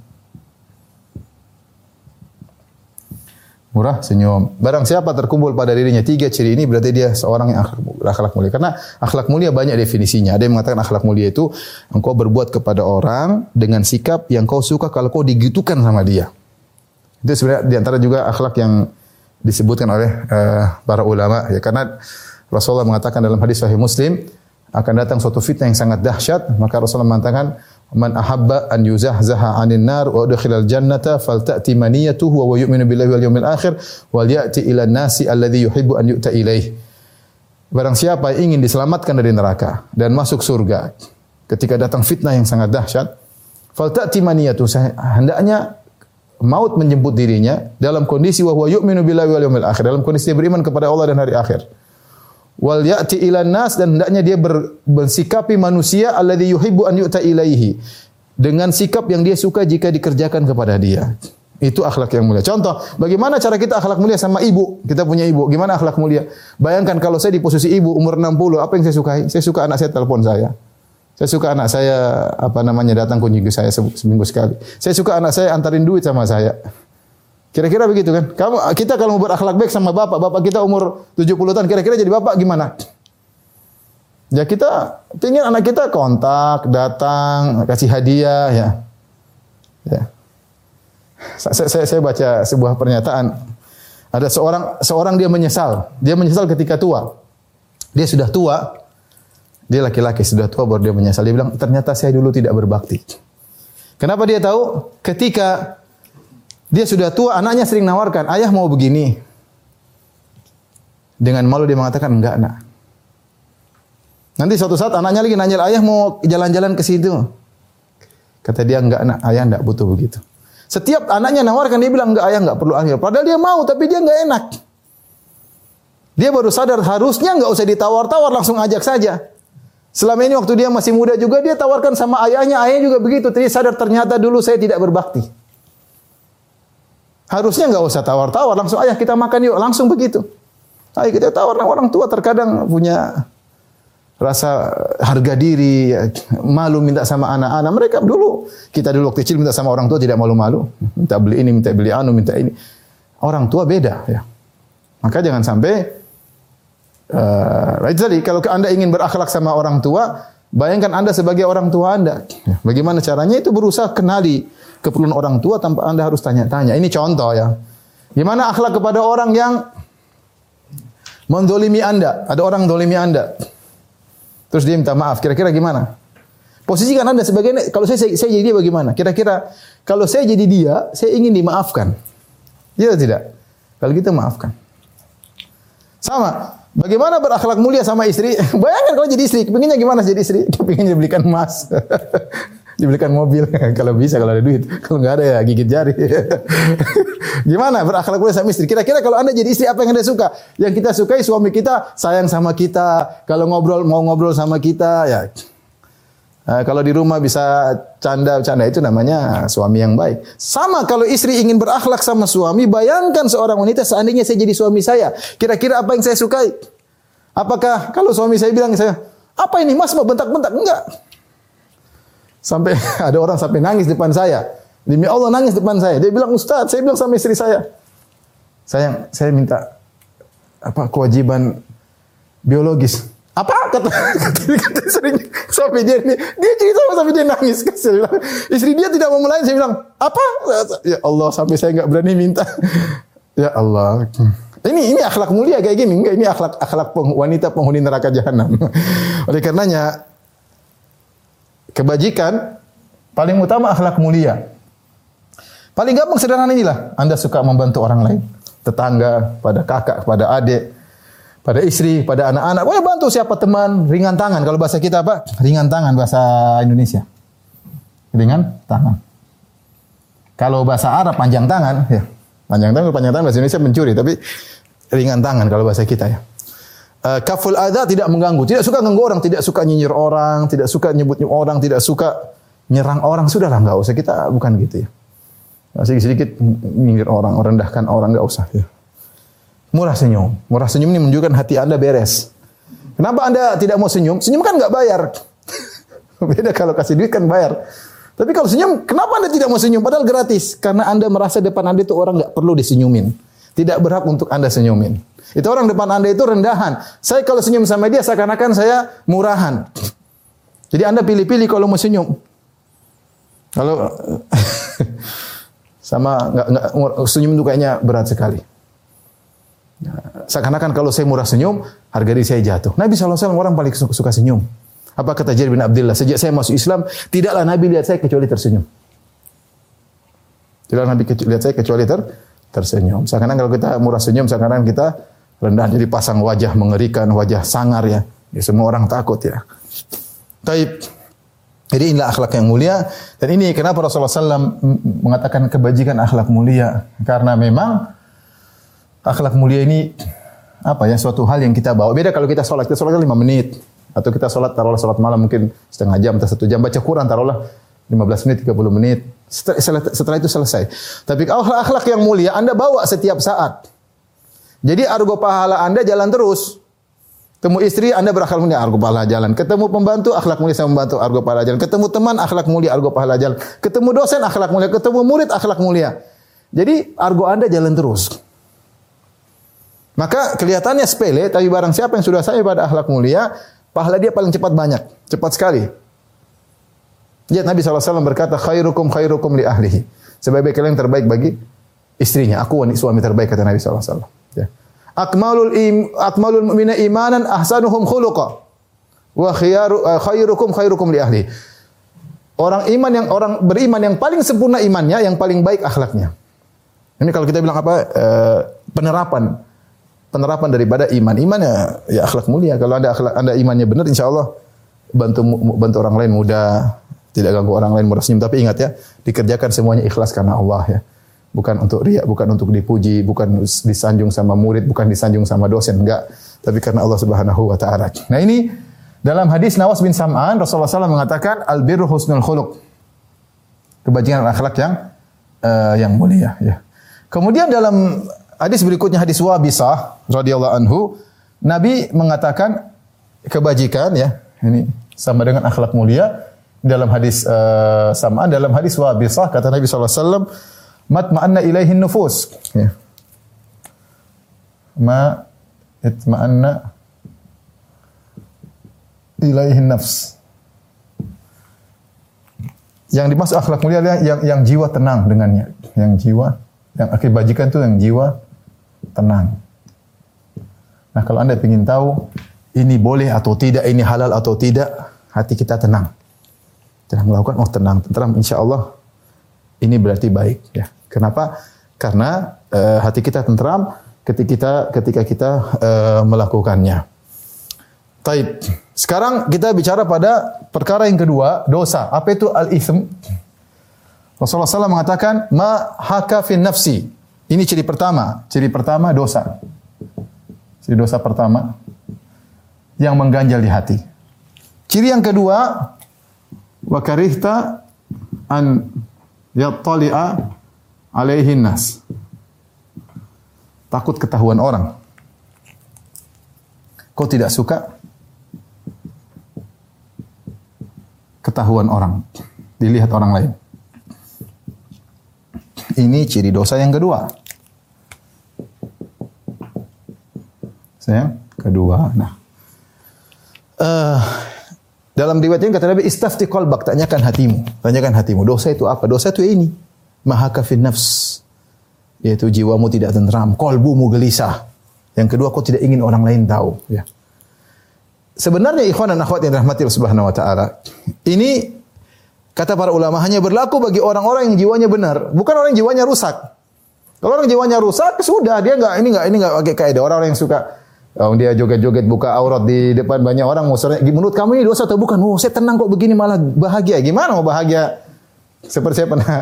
Murah senyum. Barang siapa terkumpul pada dirinya tiga ciri ini berarti dia seorang yang akhlak mulia. Karena akhlak mulia banyak definisinya. Ada yang mengatakan akhlak mulia itu engkau berbuat kepada orang dengan sikap yang kau suka kalau kau digitukan sama dia. Itu sebenarnya di antara juga akhlak yang disebutkan oleh uh, para ulama ya karena Rasulullah mengatakan dalam hadis sahih Muslim akan datang suatu fitnah yang sangat dahsyat maka Rasulullah mengatakan Man ahabba an yuzahzaha 'anil nar wa udkhilal jannata falta'ti maniyatuhu wa yu'minu billahi wal yawmil akhir wal ya'ti ila nasi alladhi yuhibbu an yu'ta ilaih. Barang siapa yang ingin diselamatkan dari neraka dan masuk surga ketika datang fitnah yang sangat dahsyat, falta'ti maniyatuhu hendaknya maut menjemput dirinya dalam kondisi wa huwa yu'minu billahi wal yawmil akhir, dalam kondisi dia beriman kepada Allah dan hari akhir wal ya'ti ila nas dan hendaknya dia ber, bersikapi manusia alladzi yuhibbu an yu'ta ilaihi dengan sikap yang dia suka jika dikerjakan kepada dia. Itu akhlak yang mulia. Contoh, bagaimana cara kita akhlak mulia sama ibu? Kita punya ibu, gimana akhlak mulia? Bayangkan kalau saya di posisi ibu umur 60, apa yang saya sukai? Saya suka anak saya telepon saya. Saya suka anak saya apa namanya datang kunjungi saya seminggu sekali. Saya suka anak saya antarin duit sama saya. Kira-kira begitu kan? Kamu kita kalau mau berakhlak baik sama bapak, bapak kita umur 70 tahun, kira-kira jadi bapak gimana? Ya kita ingin anak kita kontak, datang, kasih hadiah ya. Ya. Saya, saya, saya baca sebuah pernyataan. Ada seorang seorang dia menyesal. Dia menyesal ketika tua. Dia sudah tua. Dia laki-laki sudah tua baru dia menyesal. Dia bilang, "Ternyata saya dulu tidak berbakti." Kenapa dia tahu? Ketika dia sudah tua, anaknya sering nawarkan, ayah mau begini. Dengan malu dia mengatakan, enggak nak. Nanti suatu saat anaknya lagi nanya, ayah mau jalan-jalan ke situ. Kata dia, enggak nak, ayah enggak butuh begitu. Setiap anaknya nawarkan, dia bilang, enggak ayah enggak perlu ayah. Padahal dia mau, tapi dia enggak enak. Dia baru sadar, harusnya enggak usah ditawar-tawar, langsung ajak saja. Selama ini waktu dia masih muda juga, dia tawarkan sama ayahnya, ayahnya juga begitu. Jadi sadar ternyata dulu saya tidak berbakti. Harusnya nggak usah tawar-tawar, langsung ayah kita makan yuk, langsung begitu. Ayo kita tawar orang tua terkadang punya rasa harga diri, malu minta sama anak-anak. Mereka dulu, kita dulu waktu kecil minta sama orang tua tidak malu-malu. Minta beli ini, minta beli anu, minta ini. Orang tua beda ya. Maka jangan sampai uh, tadi kalau Anda ingin berakhlak sama orang tua, bayangkan Anda sebagai orang tua Anda. Bagaimana caranya itu berusaha kenali keperluan orang tua tanpa Anda harus tanya-tanya. Ini contoh ya. Gimana akhlak kepada orang yang mendolimi Anda? Ada orang mendolimi Anda. Terus dia minta maaf. Kira-kira gimana? Posisikan Anda sebagai kalau saya, saya, jadi dia bagaimana? Kira-kira kalau saya jadi dia, saya ingin dimaafkan. Iya tidak? Kalau gitu maafkan. Sama. Bagaimana berakhlak mulia sama istri? Bayangkan kalau jadi istri, pengennya gimana jadi istri? Dia belikan emas. dibelikan mobil. Kalau bisa kalau ada duit. Kalau nggak ada ya gigit jari. Gimana? Berakhlak mulia sama istri. Kira-kira kalau anda jadi istri apa yang anda suka? Yang kita sukai suami kita sayang sama kita. Kalau ngobrol mau ngobrol sama kita ya. Nah, kalau di rumah bisa canda-canda. Itu namanya suami yang baik. Sama kalau istri ingin berakhlak sama suami, bayangkan seorang wanita seandainya saya jadi suami saya, kira-kira apa yang saya sukai? Apakah kalau suami saya bilang saya, apa ini? Mas mau bentak-bentak? Enggak. Sampai ada orang sampai nangis depan saya. Demi Allah nangis depan saya. Dia bilang, Ustaz, saya bilang sama istri saya. Sayang, saya minta apa kewajiban biologis. Apa kata, kata, kata sering sampai dia ini dia cerita sampai dia nangis. Bilang, istri dia tidak mau melayani. Saya bilang, apa? Ya Allah, sampai saya nggak berani minta. Ya Allah. Ini ini akhlak mulia kayak gini. Enggak, ini akhlak akhlak wanita penghuni neraka jahanam. Oleh karenanya kebajikan paling utama akhlak mulia. Paling gampang sederhana inilah. Anda suka membantu orang lain, tetangga, pada kakak, pada adik, pada istri, pada anak-anak. Boleh bantu siapa teman, ringan tangan. Kalau bahasa kita apa? Ringan tangan bahasa Indonesia. Ringan tangan. Kalau bahasa Arab panjang tangan, ya. Panjang tangan, panjang tangan bahasa Indonesia mencuri, tapi ringan tangan kalau bahasa kita ya. Uh, kaful ada tidak mengganggu, tidak suka ganggu orang, tidak suka nyinyir orang, tidak suka nyebut orang, tidak suka nyerang orang. Sudahlah nggak usah kita bukan gitu ya. Sedikit sedikit nyinyir orang, rendahkan orang nggak usah ya. Murah senyum, murah senyum ini menunjukkan hati anda beres. Kenapa anda tidak mau senyum? Senyum kan nggak bayar. Beda kalau kasih duit kan bayar. Tapi kalau senyum, kenapa anda tidak mau senyum? Padahal gratis. Karena anda merasa depan anda itu orang nggak perlu disenyumin. Tidak berhak untuk anda senyumin. Itu orang depan Anda itu rendahan. Saya kalau senyum sama dia seakan-akan saya murahan. Jadi Anda pilih-pilih kalau mau senyum. Kalau sama nggak nggak senyum itu kayaknya berat sekali. Seakan-akan kalau saya murah senyum, harga diri saya jatuh. Nabi SAW orang paling suka senyum. Apa kata Jarir bin Abdullah? Sejak saya masuk Islam, tidaklah Nabi lihat saya kecuali tersenyum. Tidaklah Nabi lihat saya kecuali ter tersenyum. Seakan-akan kalau kita murah senyum, seakan-akan kita rendah. Jadi pasang wajah mengerikan, wajah sangar ya. Ya semua orang takut ya. Taib. Jadi inilah akhlak yang mulia dan ini kenapa Rasulullah SAW mengatakan kebajikan akhlak mulia karena memang akhlak mulia ini apa ya suatu hal yang kita bawa. Beda kalau kita sholat kita sholat lima menit atau kita sholat taruhlah sholat malam mungkin setengah jam atau satu jam baca Quran taruhlah 15 menit 30 menit setelah, setelah itu selesai. Tapi akhlak akhlak yang mulia Anda bawa setiap saat. Jadi argo pahala Anda jalan terus. Ketemu istri, Anda berakhlak mulia, argo pahala jalan. Ketemu pembantu, akhlak mulia sama membantu, argo pahala jalan. Ketemu teman, akhlak mulia, argo pahala jalan. Ketemu dosen, akhlak mulia. Ketemu murid, akhlak mulia. Jadi argo Anda jalan terus. Maka kelihatannya sepele, tapi barang siapa yang sudah sampai pada akhlak mulia, pahala dia paling cepat banyak. Cepat sekali. Lihat Nabi SAW berkata, khairukum khairukum li ahlihi. Sebaik-baik kalian terbaik bagi istrinya. Aku suami terbaik, kata Nabi SAW. Ya. Akmalul im, akmalul mu'mina imanan ahsanuhum khuluqa. Wa khiyaru, uh, khairukum khairukum li ahli. Orang iman yang orang beriman yang paling sempurna imannya, yang paling baik akhlaknya. Ini kalau kita bilang apa uh, penerapan penerapan daripada iman. Iman ya, ya akhlak mulia. Kalau anda akhlak anda imannya benar, insya Allah bantu bantu orang lain mudah, tidak ganggu orang lain mudah senyum. Tapi ingat ya, dikerjakan semuanya ikhlas karena Allah ya bukan untuk riak, bukan untuk dipuji, bukan disanjung sama murid, bukan disanjung sama dosen, enggak. Tapi karena Allah Subhanahu wa taala. Nah, ini dalam hadis Nawas bin Sam'an Rasulullah SAW mengatakan al birru husnul khuluq. Kebajikan akhlak yang uh, yang mulia ya. Kemudian dalam hadis berikutnya hadis Wabisah radhiyallahu anhu Nabi mengatakan kebajikan ya. Ini sama dengan akhlak mulia dalam hadis uh, dalam hadis Wabisah kata Nabi sallallahu alaihi matma'anna ilaihin nufus. Ya. Ma itma'anna ilaihin nafs. Yang dimaksud akhlak mulia adalah yang, yang jiwa tenang dengannya. Yang jiwa, yang akibajikan itu yang jiwa tenang. Nah kalau anda ingin tahu ini boleh atau tidak, ini halal atau tidak, hati kita tenang. Tenang melakukan, oh tenang, tenang, insya Allah ini berarti baik ya. Kenapa? Karena uh, hati kita tentram ketika kita ketika kita uh, melakukannya. Taib. Sekarang kita bicara pada perkara yang kedua, dosa. Apa itu al-ithm? Rasulullah SAW mengatakan, ma haka fin nafsi. Ini ciri pertama. Ciri pertama dosa. Ciri dosa pertama yang mengganjal di hati. Ciri yang kedua, wa karihta an yattali'a alaihin nas. Takut ketahuan orang. Kau tidak suka ketahuan orang, dilihat orang lain. Ini ciri dosa yang kedua. Saya kedua. Nah, uh, dalam riwayat ini kata Nabi istafti qalbak, tanyakan hatimu. Tanyakan hatimu. Dosa itu apa? Dosa itu ini. Mahaka fin nafs. Yaitu jiwamu tidak tentram, kolbumu gelisah. Yang kedua, kau tidak ingin orang lain tahu. Ya. Sebenarnya ikhwan dan akhwat yang dirahmati Allah Subhanahu wa taala. Ini kata para ulama hanya berlaku bagi orang-orang yang jiwanya benar, bukan orang yang jiwanya rusak. Kalau orang jiwanya rusak, sudah dia enggak ini enggak ini enggak pakai kaidah. Orang-orang yang suka Oh, dia joget-joget buka aurat di depan banyak orang. Maksudnya, menurut kamu ini dosa atau bukan? Oh, saya tenang kok begini malah bahagia. Gimana mau bahagia? Seperti saya pernah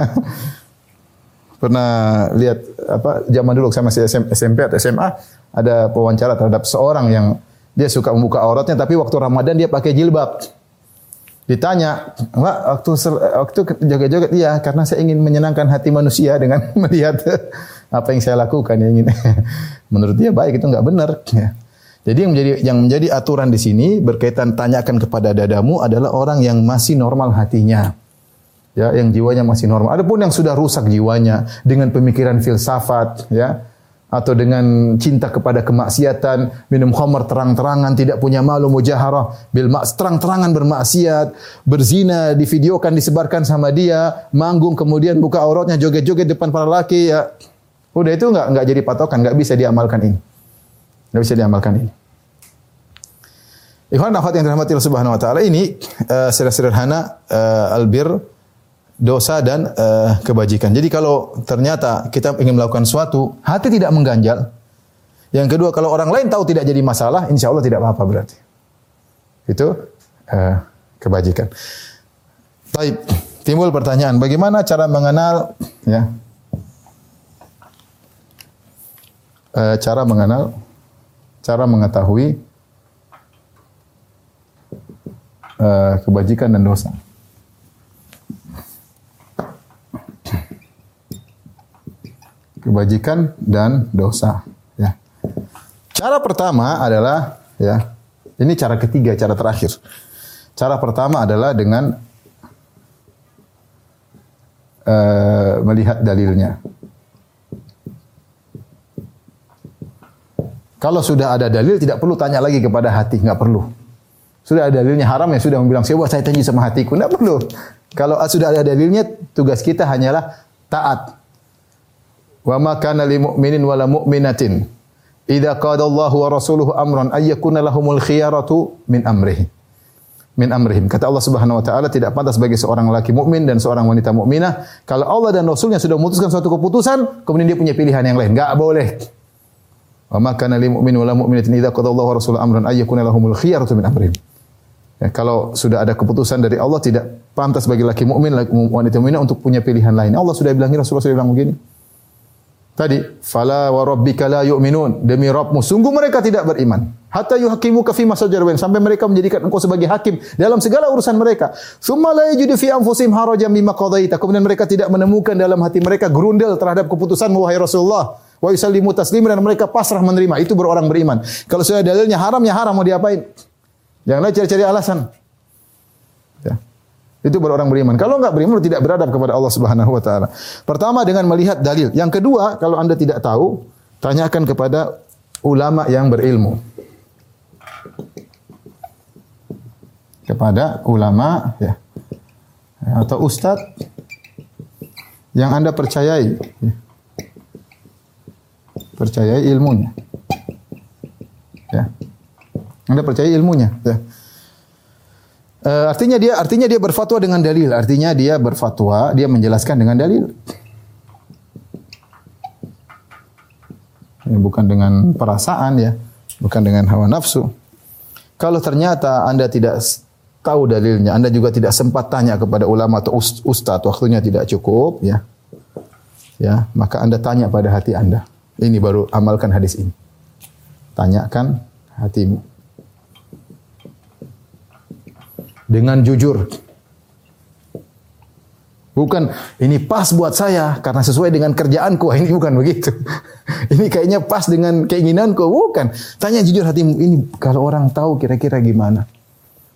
pernah lihat apa zaman dulu saya masih SMP atau SMA ada wawancara terhadap seorang yang dia suka membuka auratnya tapi waktu Ramadan dia pakai jilbab. Ditanya, "Pak, waktu waktu joget-joget iya karena saya ingin menyenangkan hati manusia dengan melihat apa yang saya lakukan yang ingin menurut dia baik itu enggak benar ya. Jadi yang menjadi yang menjadi aturan di sini berkaitan tanyakan kepada dadamu adalah orang yang masih normal hatinya. Ya, yang jiwanya masih normal. Adapun yang sudah rusak jiwanya dengan pemikiran filsafat, ya, atau dengan cinta kepada kemaksiatan, minum khamar terang-terangan, tidak punya malu mujaharah, bil terang-terangan bermaksiat, berzina, divideokan, disebarkan sama dia, manggung kemudian buka auratnya joget-joget depan para laki ya. Udah itu enggak enggak jadi patokan, enggak bisa diamalkan ini. Enggak bisa diamalkan ini. Ikhwan akhwat yang dirahmati Allah Subhanahu wa taala ini uh, sederhana uh, albir dosa dan uh, kebajikan. Jadi kalau ternyata kita ingin melakukan sesuatu, hati tidak mengganjal. Yang kedua, kalau orang lain tahu tidak jadi masalah, insya Allah tidak apa-apa berarti. Itu uh, kebajikan. Baik, timbul pertanyaan, bagaimana cara mengenal ya? Uh, cara mengenal, cara mengetahui uh, kebajikan dan dosa. Kebajikan dan dosa. Ya. Cara pertama adalah ya, ini cara ketiga, cara terakhir. Cara pertama adalah dengan uh, melihat dalilnya. Kalau sudah ada dalil, tidak perlu tanya lagi kepada hati, nggak perlu. Sudah ada dalilnya haram ya sudah membilang saya saya janji sama hatiku. Tidak perlu. Kalau sudah ada dalilnya, tugas kita hanyalah taat. Wa ma kana lil mu'minin wala mu'minatin idza qada Allahu wa rasuluhu amran ay yakuna lahumul khiyaratu min amrihi. Min amrihim. Kata Allah Subhanahu wa taala tidak pantas bagi seorang laki mukmin dan seorang wanita mukminah kalau Allah dan Rasulnya sudah memutuskan suatu keputusan, kemudian dia punya pilihan yang lain. Enggak boleh. Wa ma kana lil mu'min wala mu'minatin idza qada Allahu wa rasuluhu amran ay yakuna lahumul khiyaratu min amrihim. Ya, kalau sudah ada keputusan dari Allah tidak pantas bagi laki mukmin wanita mukminah untuk punya pilihan lain. Allah sudah bilang Rasulullah sudah bilang begini. Tadi, fala wa rabbika la yu'minun. Demi Rabbmu, sungguh mereka tidak beriman. Hatta yuhakimu ka fi masajar sampai mereka menjadikan engkau sebagai hakim dalam segala urusan mereka. Summa la yajidu fi anfusihim harajan mimma qadaita. Kemudian mereka tidak menemukan dalam hati mereka gerundel terhadap keputusan wahai Rasulullah. Wa yusallimu tasliman dan mereka pasrah menerima. Itu berorang beriman. Kalau sudah dalilnya haram ya haram mau diapain? Janganlah cari-cari alasan. Ya. Itu baru orang beriman. Kalau enggak beriman tidak beradab kepada Allah Subhanahu wa taala. Pertama dengan melihat dalil. Yang kedua, kalau Anda tidak tahu, tanyakan kepada ulama yang berilmu. Kepada ulama ya. Atau ustadz yang Anda percayai. Ya. Percayai ilmunya. Ya. Anda percaya ilmunya. Ya. Uh, artinya dia artinya dia berfatwa dengan dalil. Artinya dia berfatwa, dia menjelaskan dengan dalil. Ya, bukan dengan perasaan ya, bukan dengan hawa nafsu. Kalau ternyata Anda tidak tahu dalilnya, Anda juga tidak sempat tanya kepada ulama atau ustadz, waktunya tidak cukup, ya. Ya, maka Anda tanya pada hati Anda. Ini baru amalkan hadis ini. Tanyakan hatimu. dengan jujur. Bukan ini pas buat saya karena sesuai dengan kerjaanku. Ini bukan begitu. ini kayaknya pas dengan keinginanku. Bukan. Tanya jujur hatimu. Ini kalau orang tahu kira-kira gimana?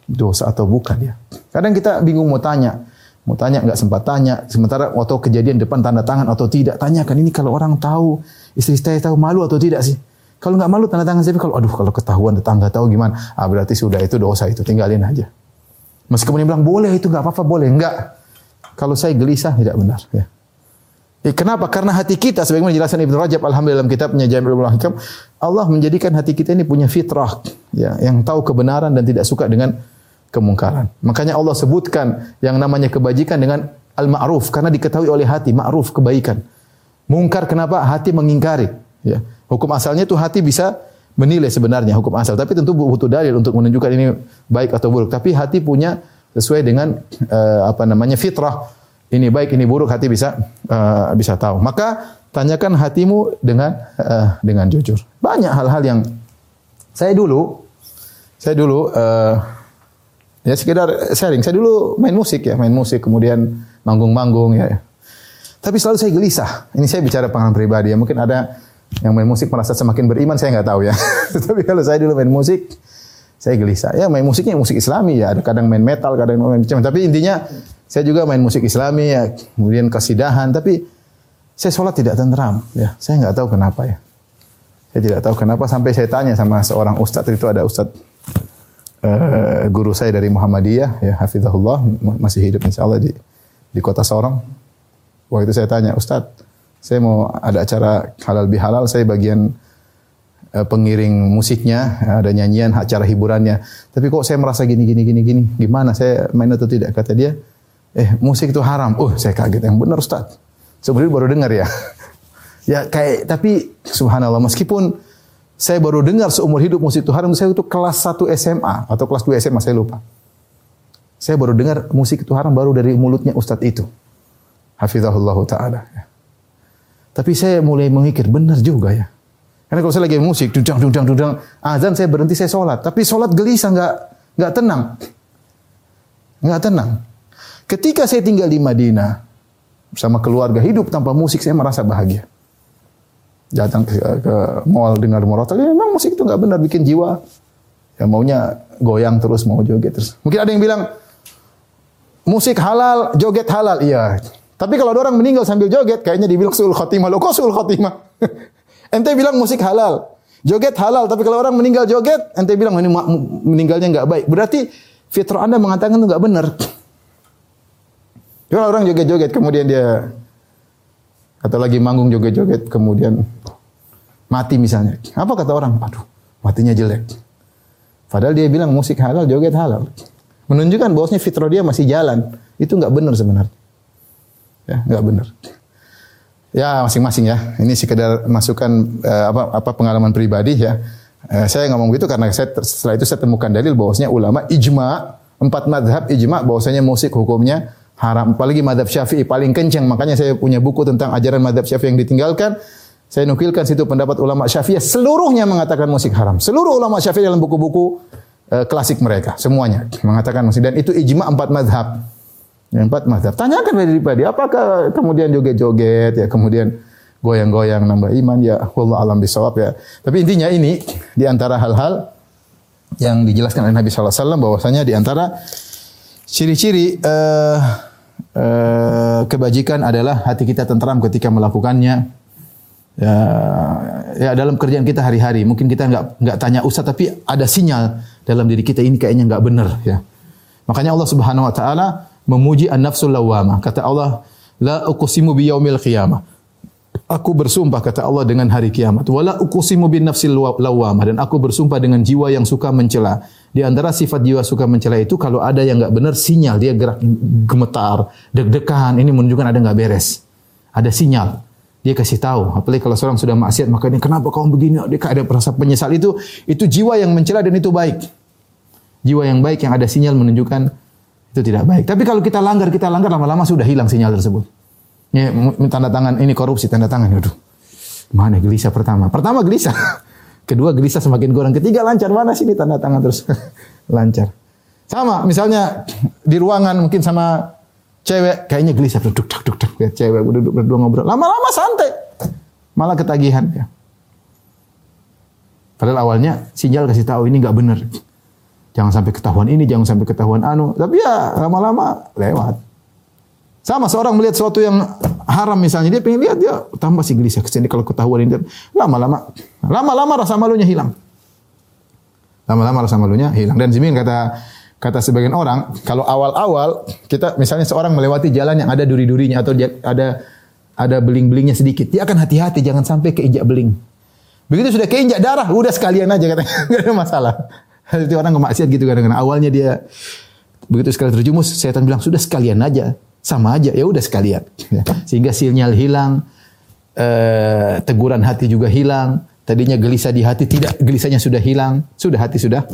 Dosa atau bukan ya? Kadang kita bingung mau tanya. Mau tanya nggak sempat tanya. Sementara waktu kejadian depan tanda tangan atau tidak. Tanyakan ini kalau orang tahu. Istri saya tahu malu atau tidak sih? Kalau nggak malu tanda tangan saya. Kalau aduh kalau ketahuan tetangga tahu gimana? Ah berarti sudah itu dosa itu. Tinggalin aja. Meskipun dia bilang boleh itu nggak apa-apa boleh, enggak. Kalau saya gelisah tidak benar. Ya. Eh, kenapa? Karena hati kita, sebagaimana dijelaskan Ibnu Rajab alhamdulillah dalam kitabnya Jami'ul Hikam, Allah menjadikan hati kita ini punya fitrah, ya, yang tahu kebenaran dan tidak suka dengan kemungkaran. Makanya Allah sebutkan yang namanya kebajikan dengan al-ma'ruf karena diketahui oleh hati, ma'ruf kebaikan. Mungkar kenapa? Hati mengingkari, ya. Hukum asalnya itu hati bisa menilai sebenarnya hukum asal. Tapi tentu butuh dalil untuk menunjukkan ini baik atau buruk. Tapi hati punya sesuai dengan uh, apa namanya fitrah. Ini baik, ini buruk, hati bisa uh, bisa tahu. Maka tanyakan hatimu dengan uh, dengan jujur. Banyak hal-hal yang saya dulu saya dulu uh, ya sekedar sharing. Saya dulu main musik ya, main musik kemudian manggung-manggung ya. Tapi selalu saya gelisah. Ini saya bicara pengalaman pribadi ya. Mungkin ada yang main musik merasa semakin beriman saya nggak tahu ya. Tapi kalau saya dulu main musik, saya gelisah. Ya main musiknya musik Islami ya. Ada kadang main metal, kadang main macam. Tapi intinya saya juga main musik Islami ya. Kemudian kesidahan. Tapi saya sholat tidak tenteram. Ya, saya nggak tahu kenapa ya. Saya tidak tahu kenapa sampai saya tanya sama seorang ustadz itu ada ustadz uh, guru saya dari Muhammadiyah ya Hafizahullah masih hidup insya Allah di di kota Sorong. Waktu itu saya tanya Ustadz saya mau ada acara halal bihalal, saya bagian eh, pengiring musiknya, ada nyanyian, acara hiburannya. Tapi kok saya merasa gini gini gini gini, gimana saya main atau tidak? Kata dia, eh musik itu haram. Oh, saya kaget. Yang benar Ustaz. Sebenarnya baru dengar ya. ya kayak tapi subhanallah meskipun saya baru dengar seumur hidup musik itu haram, saya itu kelas 1 SMA atau kelas 2 SMA saya lupa. Saya baru dengar musik itu haram baru dari mulutnya Ustadz itu. Hafizahullah ta'ala. Ya. Tapi saya mulai mengikir, benar juga ya. Karena kalau saya lagi musik, dudang, dudang, dudang, azan saya berhenti, saya sholat. Tapi sholat gelisah, nggak nggak tenang. Nggak tenang. Ketika saya tinggal di Madinah, bersama keluarga, hidup tanpa musik, saya merasa bahagia. Datang ke, ke mall dengar murotal, ya memang musik itu nggak benar, bikin jiwa. Ya maunya goyang terus, mau joget terus. Mungkin ada yang bilang, musik halal, joget halal. Iya, tapi kalau ada orang meninggal sambil joget, kayaknya dibilang suul khotimah. Loh kok suul khotimah? ente bilang musik halal. Joget halal, tapi kalau orang meninggal joget, ente bilang ini meninggalnya nggak baik. Berarti fitrah Anda mengatakan itu nggak benar. Kalau orang joget-joget, kemudian dia atau lagi manggung joget-joget, kemudian mati misalnya. Apa kata orang? Aduh, matinya jelek. Padahal dia bilang musik halal, joget halal. Menunjukkan bahwasanya fitrah dia masih jalan. Itu nggak benar sebenarnya. Ya, nggak benar. Ya, masing-masing ya. Ini sekedar masukan uh, apa apa pengalaman pribadi ya. Uh, saya ngomong gitu karena saya setelah itu saya temukan dalil bahwasanya ulama ijma empat madhab ijma bahwasanya musik hukumnya haram. Apalagi madhab syafi'i paling kencang. Makanya saya punya buku tentang ajaran madhab syafi'i yang ditinggalkan. Saya nukilkan situ pendapat ulama syafi'i seluruhnya mengatakan musik haram. Seluruh ulama syafi'i dalam buku-buku uh, klasik mereka semuanya mengatakan musik dan itu ijma empat madhab. Yang empat mazhab. Tanyakan dari pribadi, apakah kemudian joget-joget ya, kemudian goyang-goyang nambah iman ya, Allah alam bisawab ya. Tapi intinya ini di antara hal-hal yang dijelaskan oleh Nabi SAW bahwasanya di antara ciri-ciri uh, uh, kebajikan adalah hati kita tentram ketika melakukannya. Ya, ya dalam kerjaan kita hari-hari mungkin kita nggak nggak tanya usah tapi ada sinyal dalam diri kita ini kayaknya nggak benar ya. Makanya Allah Subhanahu Wa Taala memuji an-nafsul lawamah. Kata Allah, la uqsimu bi qiyamah. Aku bersumpah kata Allah dengan hari kiamat. Wala uqsimu bin nafsil lawamah dan aku bersumpah dengan jiwa yang suka mencela. Di antara sifat jiwa suka mencela itu kalau ada yang enggak benar sinyal dia gerak gemetar, deg-degan, ini menunjukkan ada enggak beres. Ada sinyal. Dia kasih tahu, apalagi kalau seorang sudah maksiat maka ini kenapa kamu begini? Dia ada perasa penyesal itu itu jiwa yang mencela dan itu baik. Jiwa yang baik yang ada sinyal menunjukkan itu tidak baik. Tapi kalau kita langgar, kita langgar lama-lama sudah hilang sinyal tersebut. Ya, tanda tangan ini korupsi, tanda tangan. Aduh, mana gelisah pertama? Pertama gelisah. Kedua gelisah semakin kurang. Ketiga lancar. Mana sini tanda tangan terus lancar. Sama, misalnya di ruangan mungkin sama cewek kayaknya gelisah duduk duduk duduk ya cewek duduk berdua ngobrol lama-lama santai malah ketagihan ya padahal awalnya sinyal kasih tahu ini nggak benar Jangan sampai ketahuan ini, jangan sampai ketahuan anu. Tapi ya lama-lama lewat. Sama seorang melihat sesuatu yang haram misalnya, dia pengen lihat dia tambah sih gelisah ke sini kalau ketahuan ini. Lama-lama, lama-lama rasa malunya hilang. Lama-lama rasa malunya hilang. Dan Zimin kata kata sebagian orang, kalau awal-awal kita misalnya seorang melewati jalan yang ada duri-durinya atau ada ada beling-belingnya sedikit, dia akan hati-hati jangan sampai keinjak beling. Begitu sudah keinjak darah, udah sekalian aja katanya, nggak ada masalah. Itu orang kemaksiat gitu kadang-kadang. Awalnya dia begitu sekali terjumus, setan bilang sudah sekalian aja, sama aja, ya udah sekalian. Sehingga sinyal hilang, eh, teguran hati juga hilang. Tadinya gelisah di hati, tidak gelisahnya sudah hilang, sudah hati sudah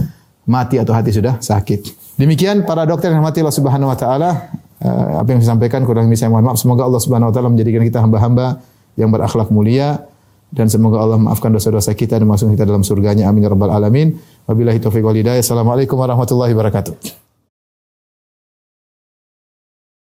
mati atau hati sudah sakit. Demikian para dokter yang mati Allah Subhanahu wa taala, eh, apa yang saya sampaikan kurang lebih saya mohon maaf. Semoga Allah Subhanahu wa taala menjadikan kita hamba-hamba yang berakhlak mulia dan semoga Allah maafkan dosa-dosa kita dan masuk kita dalam surganya. Amin ya rabbal alamin. Wabillahi taufiq wal hidayah. Assalamualaikum warahmatullahi wabarakatuh